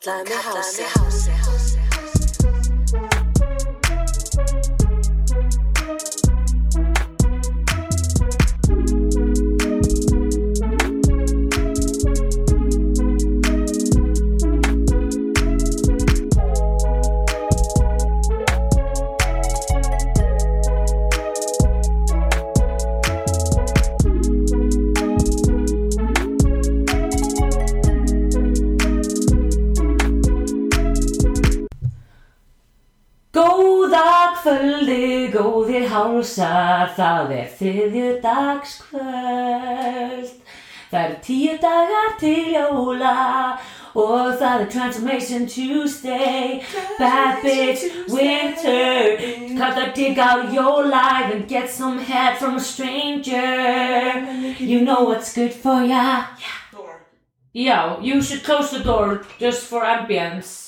Kallaði mig hási Góða kvöldi, góðir hálsar, það er þriðjudagskvöld. Það eru tíu dagar til jóla og það er Transformation Tuesday. Bad bitch, winter, cut the dick out your life and get some head from a stranger. You know what's good for ya. Já, you should close the door just for ambience.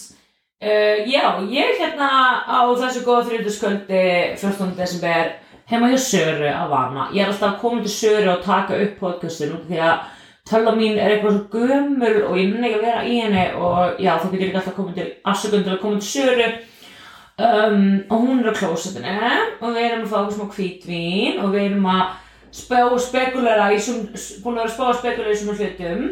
Uh, já, ég hérna á þessu góða þrjóðuskvöldi 14. desember heima hjá Söru að vana. Ég er alltaf koma til Söru og taka upp podcastin út af því að tölla mín er eitthvað svo gömul og ég nenni ekki að vera í henni og já, þá getur ég alltaf koma til afsökundur að koma til Söru um, og hún er á klósetinu og við erum að fá okkur smá hvítvín og við erum að spá og spekulera í svon, búin að vera að spá og spekulera í svona hlutum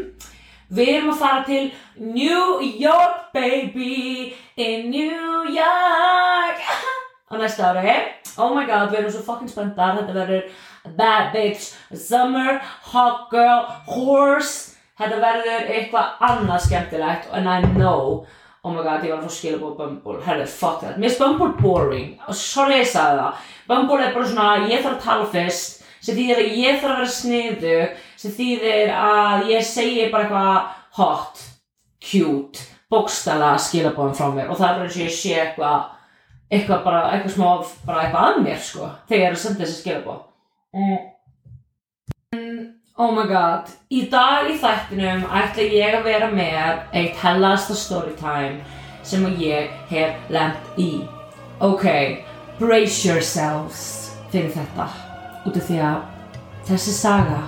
Við erum að fara til New York baby in New York. Á næsta ári Oh my god, við erum svo fucking spenntar. Þetta verður bad bitch summer, hot girl, horse. Þetta verður eitthvað annað skemmtilegt and I know. Oh my god, ég var að fá skilja búið Bumble. Herðu, fuck that, mér finnst Bumble boring. Sorry ég sagði það. Bumble er bara svona, ég þarf að tala fyrst. Sem þýðir að ég þarf að vera sniðu sem þýðir að ég segi bara eitthvað hot, cute bókstala skilabóðum frá mér. Og það er eins og ég sé eitthvað eitthvað bara, eitthvað smá bara eitthvað að mér sko, þegar ég er að senda þessi skilabóð mm. Oh my god í dag í þættinum ætla ég að vera með eitt hellasta storytime sem ég hef lent í. Ok, brace yourselves fyrir þetta. Út af því að þessi saga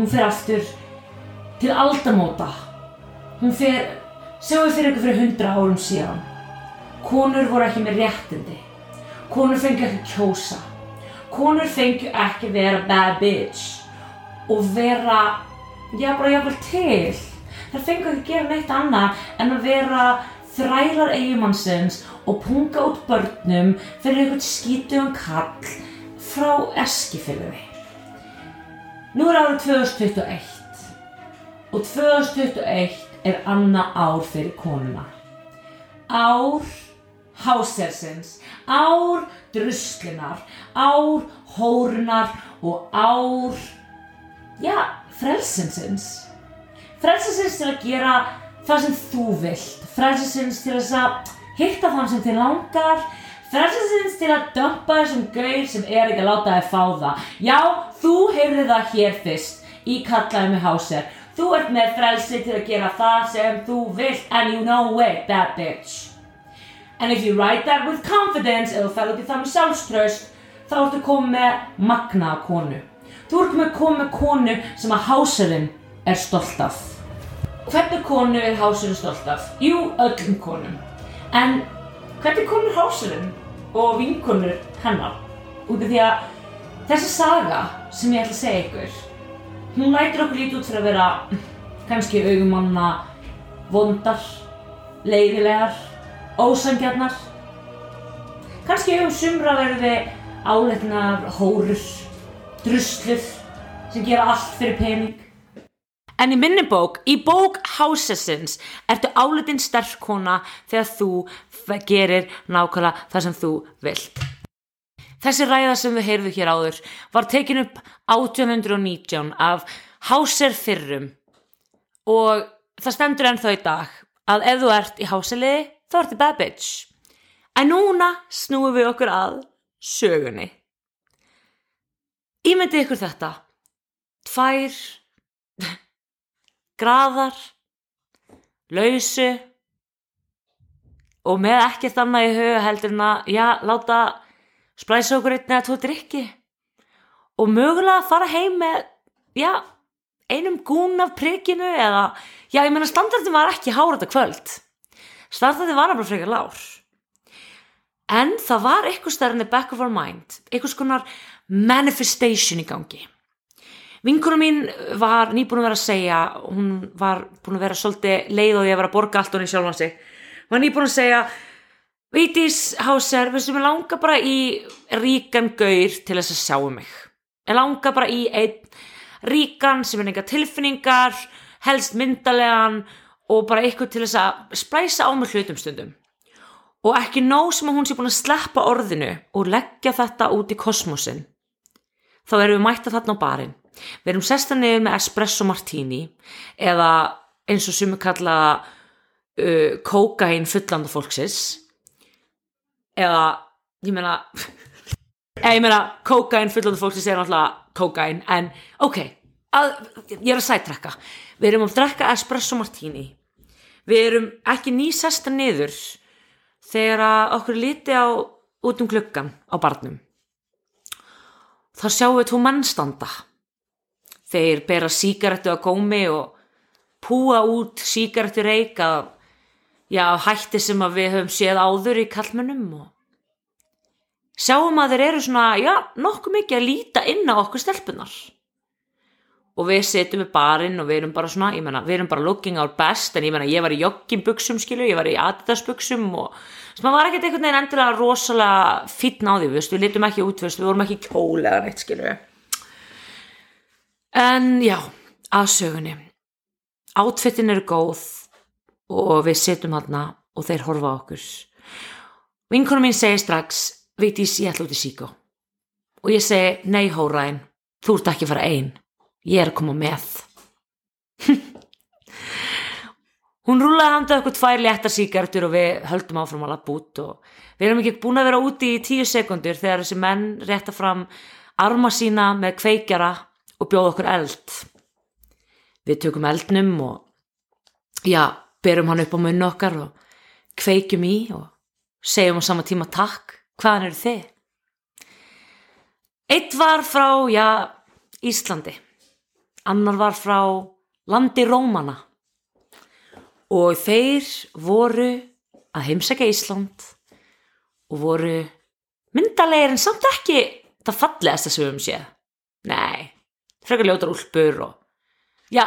hún fer aftur til aldamóta. Hún fer sjáum við fyrir ykkur fyrir hundra árum síðan. Konur voru ekki með réttindi. Konur fengi ekki kjósa. Konur fengi ekki vera bad bitch og vera já bara jáfnvel til. Þær fengi ekki gera neitt annað en að vera þrælar eigimannsins og punga út börnum fyrir einhvern skítuðan kall frá Eskifirði. Nú er árið 2021 og 2021 er annað ár fyrir konuna. Ár háselsins, ár druslinar, ár hórunar og ár, já, frelsinsins. Frelsinsins til að gera það sem þú vilt, frelsinsins til að hitta þann sem þið langar, Frelsasins til að dömpa þessum gauð sem er ekki að láta þið fá það. Já, þú heyrði það hér fyrst í kallaði með háser. Þú ert með frelsi til að gera það sem þú vilt and you know it, that bitch. And if you write that with confidence, eða þú fæl út í það með sjálfströst, þá ertu komið með magnaða konu. Þú ert með komið konu sem að háserinn er stolt af. Hvernig konu er háserinn stolt af? Jú, öllum konum. En hvernig konur háserinn og vinkonur hennar út af því að þessi saga sem ég ætla að segja ykkur hún lætur okkur lítið út fyrir að vera kannski augumanna vondar, leiðilegar ósangjarnar kannski augum sumra verði áleitnar hórur drusluð sem gera allt fyrir pening En í minni bók, í bók Hásesins, ertu álitin sterkona þegar þú gerir nákvæmlega það sem þú vilt. Þessi ræða sem við heyrðum hér áður var tekin upp 1819 af Háser fyrrum og það stendur ennþá í dag að ef þú ert í háseliði þá ertu bad bitch. En núna snúum við okkur að sögunni. Ímyndið ykkur þetta. Tvær graðar, lausu og með ekkert annað í huga heldur en að, já, láta splæsa okkur einn eða tvo drikki og mögulega fara heim með, já, einum gún af prikinu eða, já, ég menna standardin var ekki hára þetta kvöld. startaði var bara frekar lár. En það var eitthvað stærn in the back of our mind eitthvað skonar manifestation í gangi vinkunum mín var nýbúin að vera að segja hún var búin að vera svolítið leið og ég vera að borga allt honni sjálfan sig var nýbúin að segja Vítís Háser, veistu, mér langar bara í ríkan gaur til þess að sjáu mig. Ég langar bara í einn ríkan sem er enga tilfinningar, helst myndalegan og bara eitthvað til þess að splæsa á mig hlutum stundum. Og ekki nóg sem að hún sé búin að sleppa orðinu og leggja þetta út í kosmosin. Þá erum við mætta þarna á barinn. Við erum sesta niður með espresso martini eða eins og sem við kalla uh, kókain fullanda fólksins. Eða ég meina eða ég meina kókain fullandi fólk sem segir náttúrulega kókain en ok, að, ég er að sætrekka við erum að drekka espresso martini. Við erum ekki nýsesta niður þegar að okkur líti á út um klukkan á barnum. Þá sjáum við tvo mennstanda þeir bera síkaretu að gómi og púa út síkaretu reik að já, hætti sem að við höfum séð áður í kallmönnum og sjáum að þeir eru svona, já, nokkuð mikið að líta inn á okkur stelpunar og við setjum við barinn og við erum bara svona, ég menna, við erum bara looking our best en ég menna, ég var í joggingbuksum skilu, ég var í adidasbuksum og þess að maður var ekkert einhvern veginn endilega rosalega fítn á því, við litum ekki út, við vorum ekki kjólega neitt skilu en já, að sögunni átfittin eru góð og við setjum hana og þeir horfa okkur vinkunum mín segir strax Vigdís, ég ætla út í síkó. Og ég segi, nei hóraðin, þú ert ekki að fara einn, ég er að koma með. Hún rúlaði handað okkur tvær léttar síkartur og við höldum áfram að lappa út og við erum ekki búin að vera úti í tíu sekundur þegar þessi menn rétta fram arma sína með kveikjara og bjóða okkur eld. Við tökum eldnum og já, berum hann upp á munnu okkar og kveikjum í og segjum á sama tíma takk hvaðan eru þið? Eitt var frá, já, Íslandi. Annar var frá landi Rómana. Og þeir voru að heimsækja Ísland og voru myndalegir en samt ekki það fallegast að sögum séð. Nei, frekar ljótar úlpur og... Já,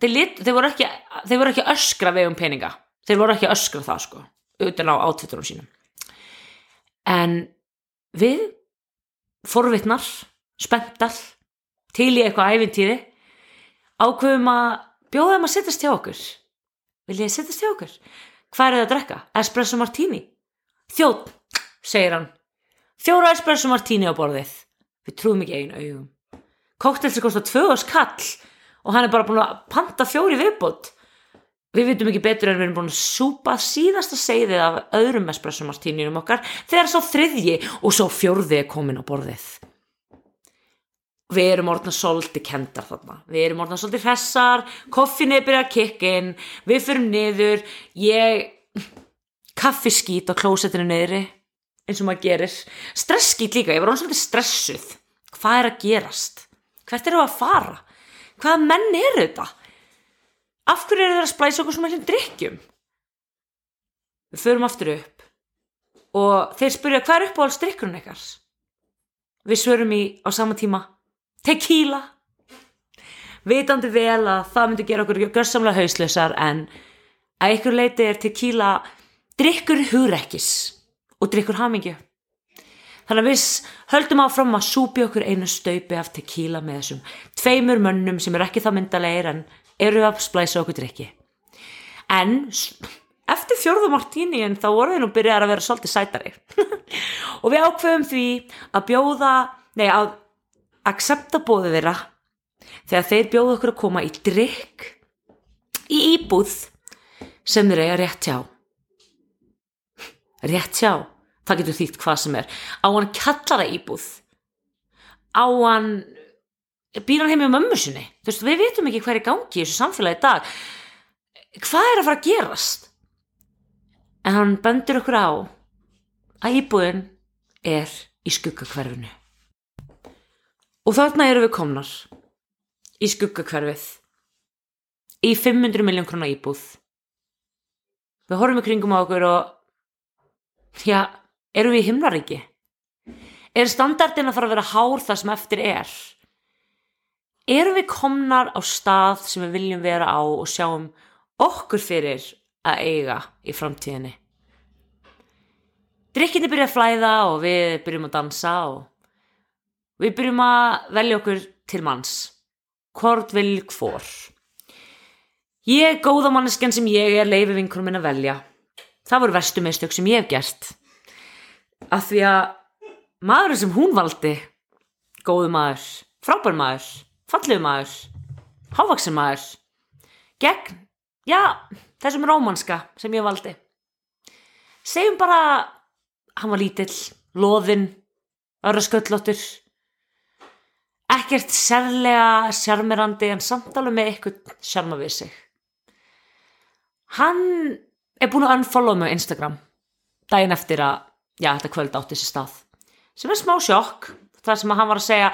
þeir, lit, þeir, voru ekki, þeir voru ekki öskra við um peninga. Þeir voru ekki öskra það, sko, utan á átfittunum sínum. En við forvitnar, spenntar til í eitthvað æfintýri ákveðum að bjóða þeim að sittast hjá okkur. Vil ég sittast hjá okkur? Hvað er það að drekka? Espresso Martini? Þjótt, segir hann. Fjóra Espresso Martini á borðið. Við trúum ekki einu augum koktel sem kostar tvöða skall og hann er bara búin að panta fjóri viðbót Við vitum ekki betur en við erum búin að súpa síðasta segðið af öðrum espresso martíninum okkar þegar svo þriðji og svo fjórði er komin á borðið. Við erum orðna svolítið kendar þarna. Við erum orðna svolítið hressar, koffinni byrjað að kikkin, við fyrum niður, ég kaffiskít á klósettinu niðri eins og maður gerir. Stresskít líka, ég var orðna svolítið stressuð. Hvað er að gerast? Hvert eru að fara? Hvaða menn eru þetta? af hverju eru þeir að splæsa okkur svona hljum drikkjum við förum aftur upp og þeir spyrja hvað er uppáhalds drikkurinn ekkars við svörum í á sama tíma tequila vitandi vel að það myndi gera okkur görsamlega hauslösar en að ykkur leiti er tequila drikkur hugrekkis og drikkur hamingju þannig að við höldum áfram að súpi okkur einu staupi af tequila með þessum tveimur mönnum sem er ekki það myndalegir en eru að splæsa okkur drikki en eftir fjörðum martíni en þá voru þau nú byrjar að vera svolítið sætari. Og við ákveðum því að bjóða nei að accepta bóðið þeirra þegar þeir bjóðu okkur að koma í drikk í íbúð sem þeir eiga rétt hjá. Rétt hjá það getur þýtt hvað sem er. Á hann kallara íbúð. Á hann býr hann heim með mömmu sinni? Þú veist, við vitum ekki hver er gangi í þessu samfélagi í dag. Hvað er að fara að gerast? En hann bendur okkur á að íbúðin er í skuggakverfinu og þarna eru við komnar í skuggakverfið í 500 miljón krónar íbúð. Við horfum í kringum á okkur og já, erum við í himnaríki? Er standardin að fara að vera hár það sem eftir er? Erum við komnar á stað sem við viljum vera á og sjáum okkur fyrir að eiga í framtíðinni? Drikkinni byrja að flæða og við byrjum að dansa og við byrjum að velja okkur til manns hvort vil hvor. Ég, góða manneskjan sem ég er leifi vinkunum minn að velja. Það voru verstu mistök sem ég hef gert af því að maðurinn sem hún valdi góðu maður, frábær maður fallegu maður hávaksin maður gegn, já, þessum rómanska sem ég valdi. Segjum bara hann var lítill, loðinn öra sköllóttur ekkert sérlega sjarmirandi en samtala með eitthvað sjarma við sig. Hann er búin að unfollow mig á Instagram daginn eftir að já, þetta kvöld átti sér stað. Sem er smá sjokk þar sem að hann var að segja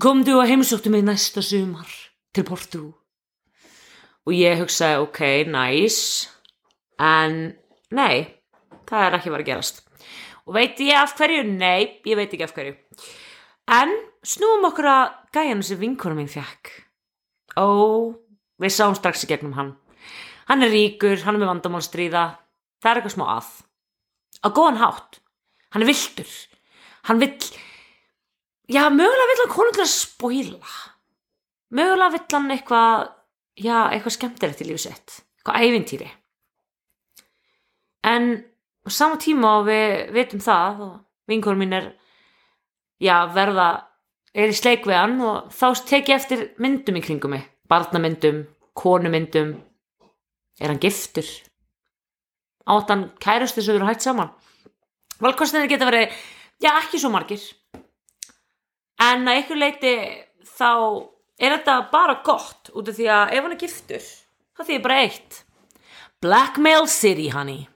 komdu og heimsóttu mig næsta sumar til Portu og ég hugsaði ok, nice. En nei það er ekki verið að gerast. Og veit ég af hverju? Nei, ég veit ekki af hverju. En snúum okkur að gæjan sem vinkunum mín fekk og við sáum strax í gegnum hann. Hann er ríkur, hann er með vandamálstríða. Það er eitthvað smá að á góðan hátt, hann er viltur hann vill já, mögulega vill hann að spóila mögulega vill hann eitthvað já, eitthvað skemmtilegt í lífu sitt. Eitthvað ævintýri. En á sama tíma og við vitum það og vinkunum mín er já, verða er í sleik við hann og þá tek ég eftir myndum í kringum mig. Barnamyndum, konumyndum. Er hann giftur átt hann kærustu sem eru hægt saman. Valkostinni geta verið já ekki svo margir. En að ykkur leiti þá er þetta bara gott út af því að ef hann er giftur þá þýðir bara eitt. Blackmail City honey.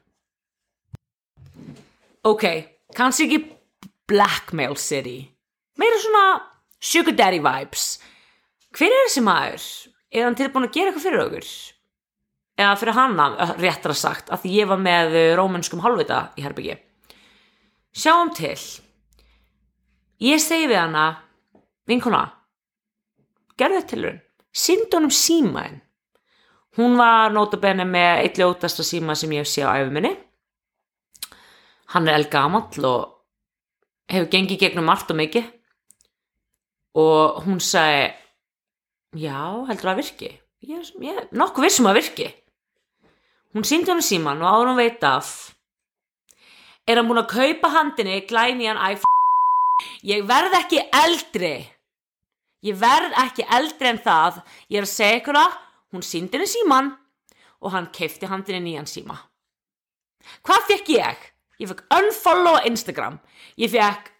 Ok, kannski ekki Blackmail City. Meira svona Sugar Daddy vibes. Hver er þessi maður? er hann tilbúin að gera eitthvað fyrir okkur? Eða fyrir hana, réttar að sagt að ég var með rómönskum halvvita í herbyggi sjáum til. Ég segi við hana vinkona gerðu þetta til hún sínd honum símaðin hún var nótabenni með eitt ljótasta síma sem ég sé á æfuminni hann er elgamall og hefur gengið gegnum allt og mikið. Og hún sagði já, heldur það virki. Ég, ég nokkuð vissum að virki hún síndi hann síman og áður hún veit af er hann búin að kaupa handinni glæni hann iPhone ég verð ekki eldri. Ég verð ekki eldri en það. Ég er að segja ykkur að hún síndi henni síman og hann keifti handinni nýjan síma. Hvað fekk ég? ég fekk unfollow Instagram. Ég fekk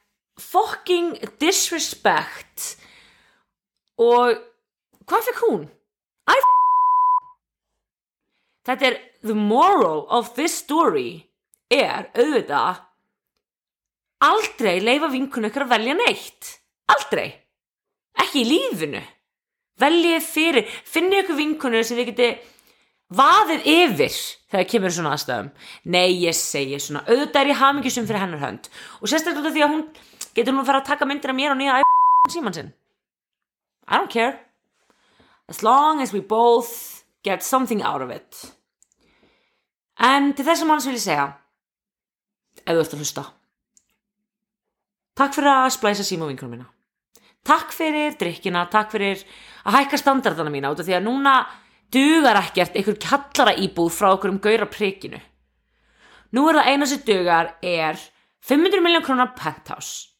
fucking disrespect. Og hvað fekk hún? iPhone þetta er the moral of this story er auðvitað aldrei leifa vinkunu ykkur að velja neitt. Aldrei. Ekki í lífinu. Veljið fyrir, finnið ykkur vinkunu sem þið geti vaðið yfir þegar kemur svona aðstæðum. Nei ég segi svona, auðvitað er ég hamingisum fyrir hennar hönd. Og sérstaklega því að hún getur nú að fara að taka myndir af mér og nýja síman sinn. I don't care. As long as we both get something out of it En til þessum manns vil ég segja, ef þú ert að hlusta, takk fyrir að splæsa síma vinkunum mína. Takk fyrir drikkina, takk fyrir að hækka standardana mína út af því að núna dugar ekkert einhver kallara íbúð frá okkur um gauðra prikinu. Nú er það eina sem dugar er 500 miljón krónar penthouse.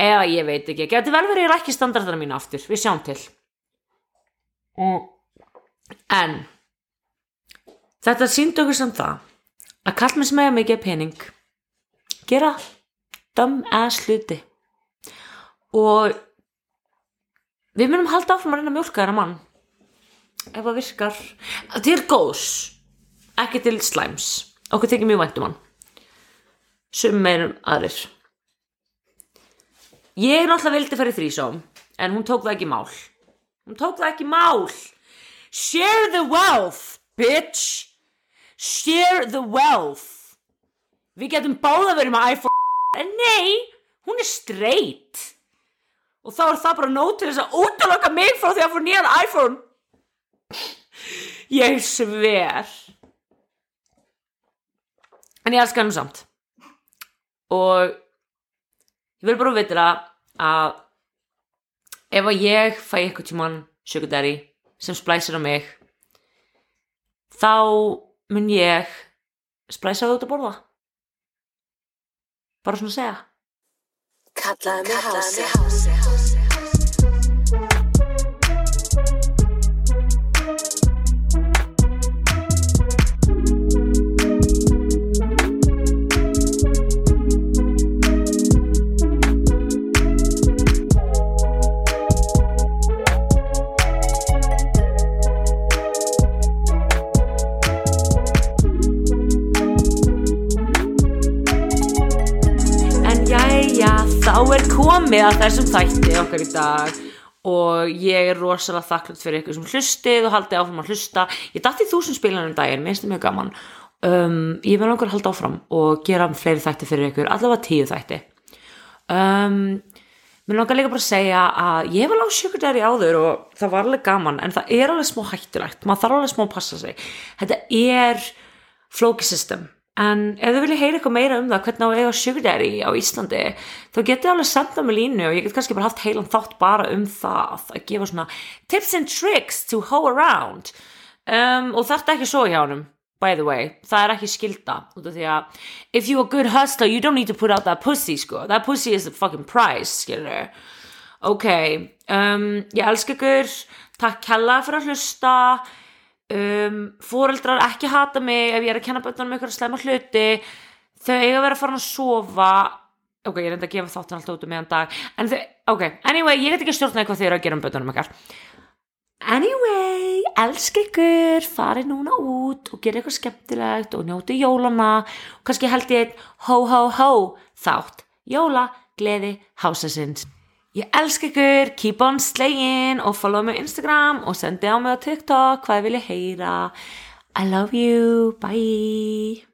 Eða ég veit ekki, getur vel verið að rækja standardana mína aftur, við sjáum til. En Þetta síndi okkur samt það að kallmenn sem eiga mikið pening gera dumb ass hluti. Og við munum halda áfram að reyna mjölka þennan mann ef það virkar. Til góðs ekki til slæms. Okkur tekið mjög væntum hann. Sem meirum aðrir. Ég náttúrulega vildi fara í þrísóm en hún tók það ekki mál. Hún tók það ekki mál. Share the wealth bitch share the wealth. Við getum báða verið með iPhone. En nei, hún er straight. Og þá er það bara nót til þess að útloka mig frá því að fór nýjan iPhone. Ég sver. En ég elska hann samt. Og ég vil bara vita að ef að ég fæ eitthvað tímann sugar daddy sem splæsir á mig þá mun ég splæsa það út að borða? Bara svona að segja. Kallaðu mig Hási. Komið að þessum þætti okkar í dag og ég er rosalega þakklátt fyrir ykkur sem hlustið og haldið áfram að hlusta. Ég dætti þúsund spilanum daginn, minnst það mjög gaman. Um, ég vil langar að halda áfram og gera fleiri þætti fyrir ykkur, allavega tíu þætti. Um, mér langar líka bara að segja að ég var lág sjökurdæri áður og það var alveg gaman en það er alveg smá hættulegt, maður þarf alveg smá að passa sig. Þetta er flóki system en ef þið viljið heyra eitthvað meira um það hvernig á eiga daddy á Íslandi þá getið alveg senda mig línu og ég get kannski bara haft heilan þátt bara um það að gefa svona tips and tricks to hoe around. Um, og þetta ekki svo hjá honum by the way, það er ekki skilda út af því að if you a good hustler you don't need to put out that pussy sko. That pussy is the fucking price skilur ok, um, ég elska ykkur. Takk kella fyrir að hlusta um, fóreldrar ekki hata mig ef ég er að kenna bönnunum ykkur að slemma hluti. Þau eiga að vera að fara að sofa. Ok, ég er enda að gefa þáttan alltaf út um meðan dag. En þau, ok, anyway, ég get ekki stjórnaði hvað þau eru að gera um bönnunum ykkar anyway, elska ykkur farið núna út og gera eitthvað skemmtilegt og njóti jólana og kannski held ég einn ho ho ho þátt, jóla, gleði hásasins Ég elska ykkur, keep on slaying og follow mig á Instagram og sendi á mig á TikTok hvað ég vilja heyra. I love you, bye!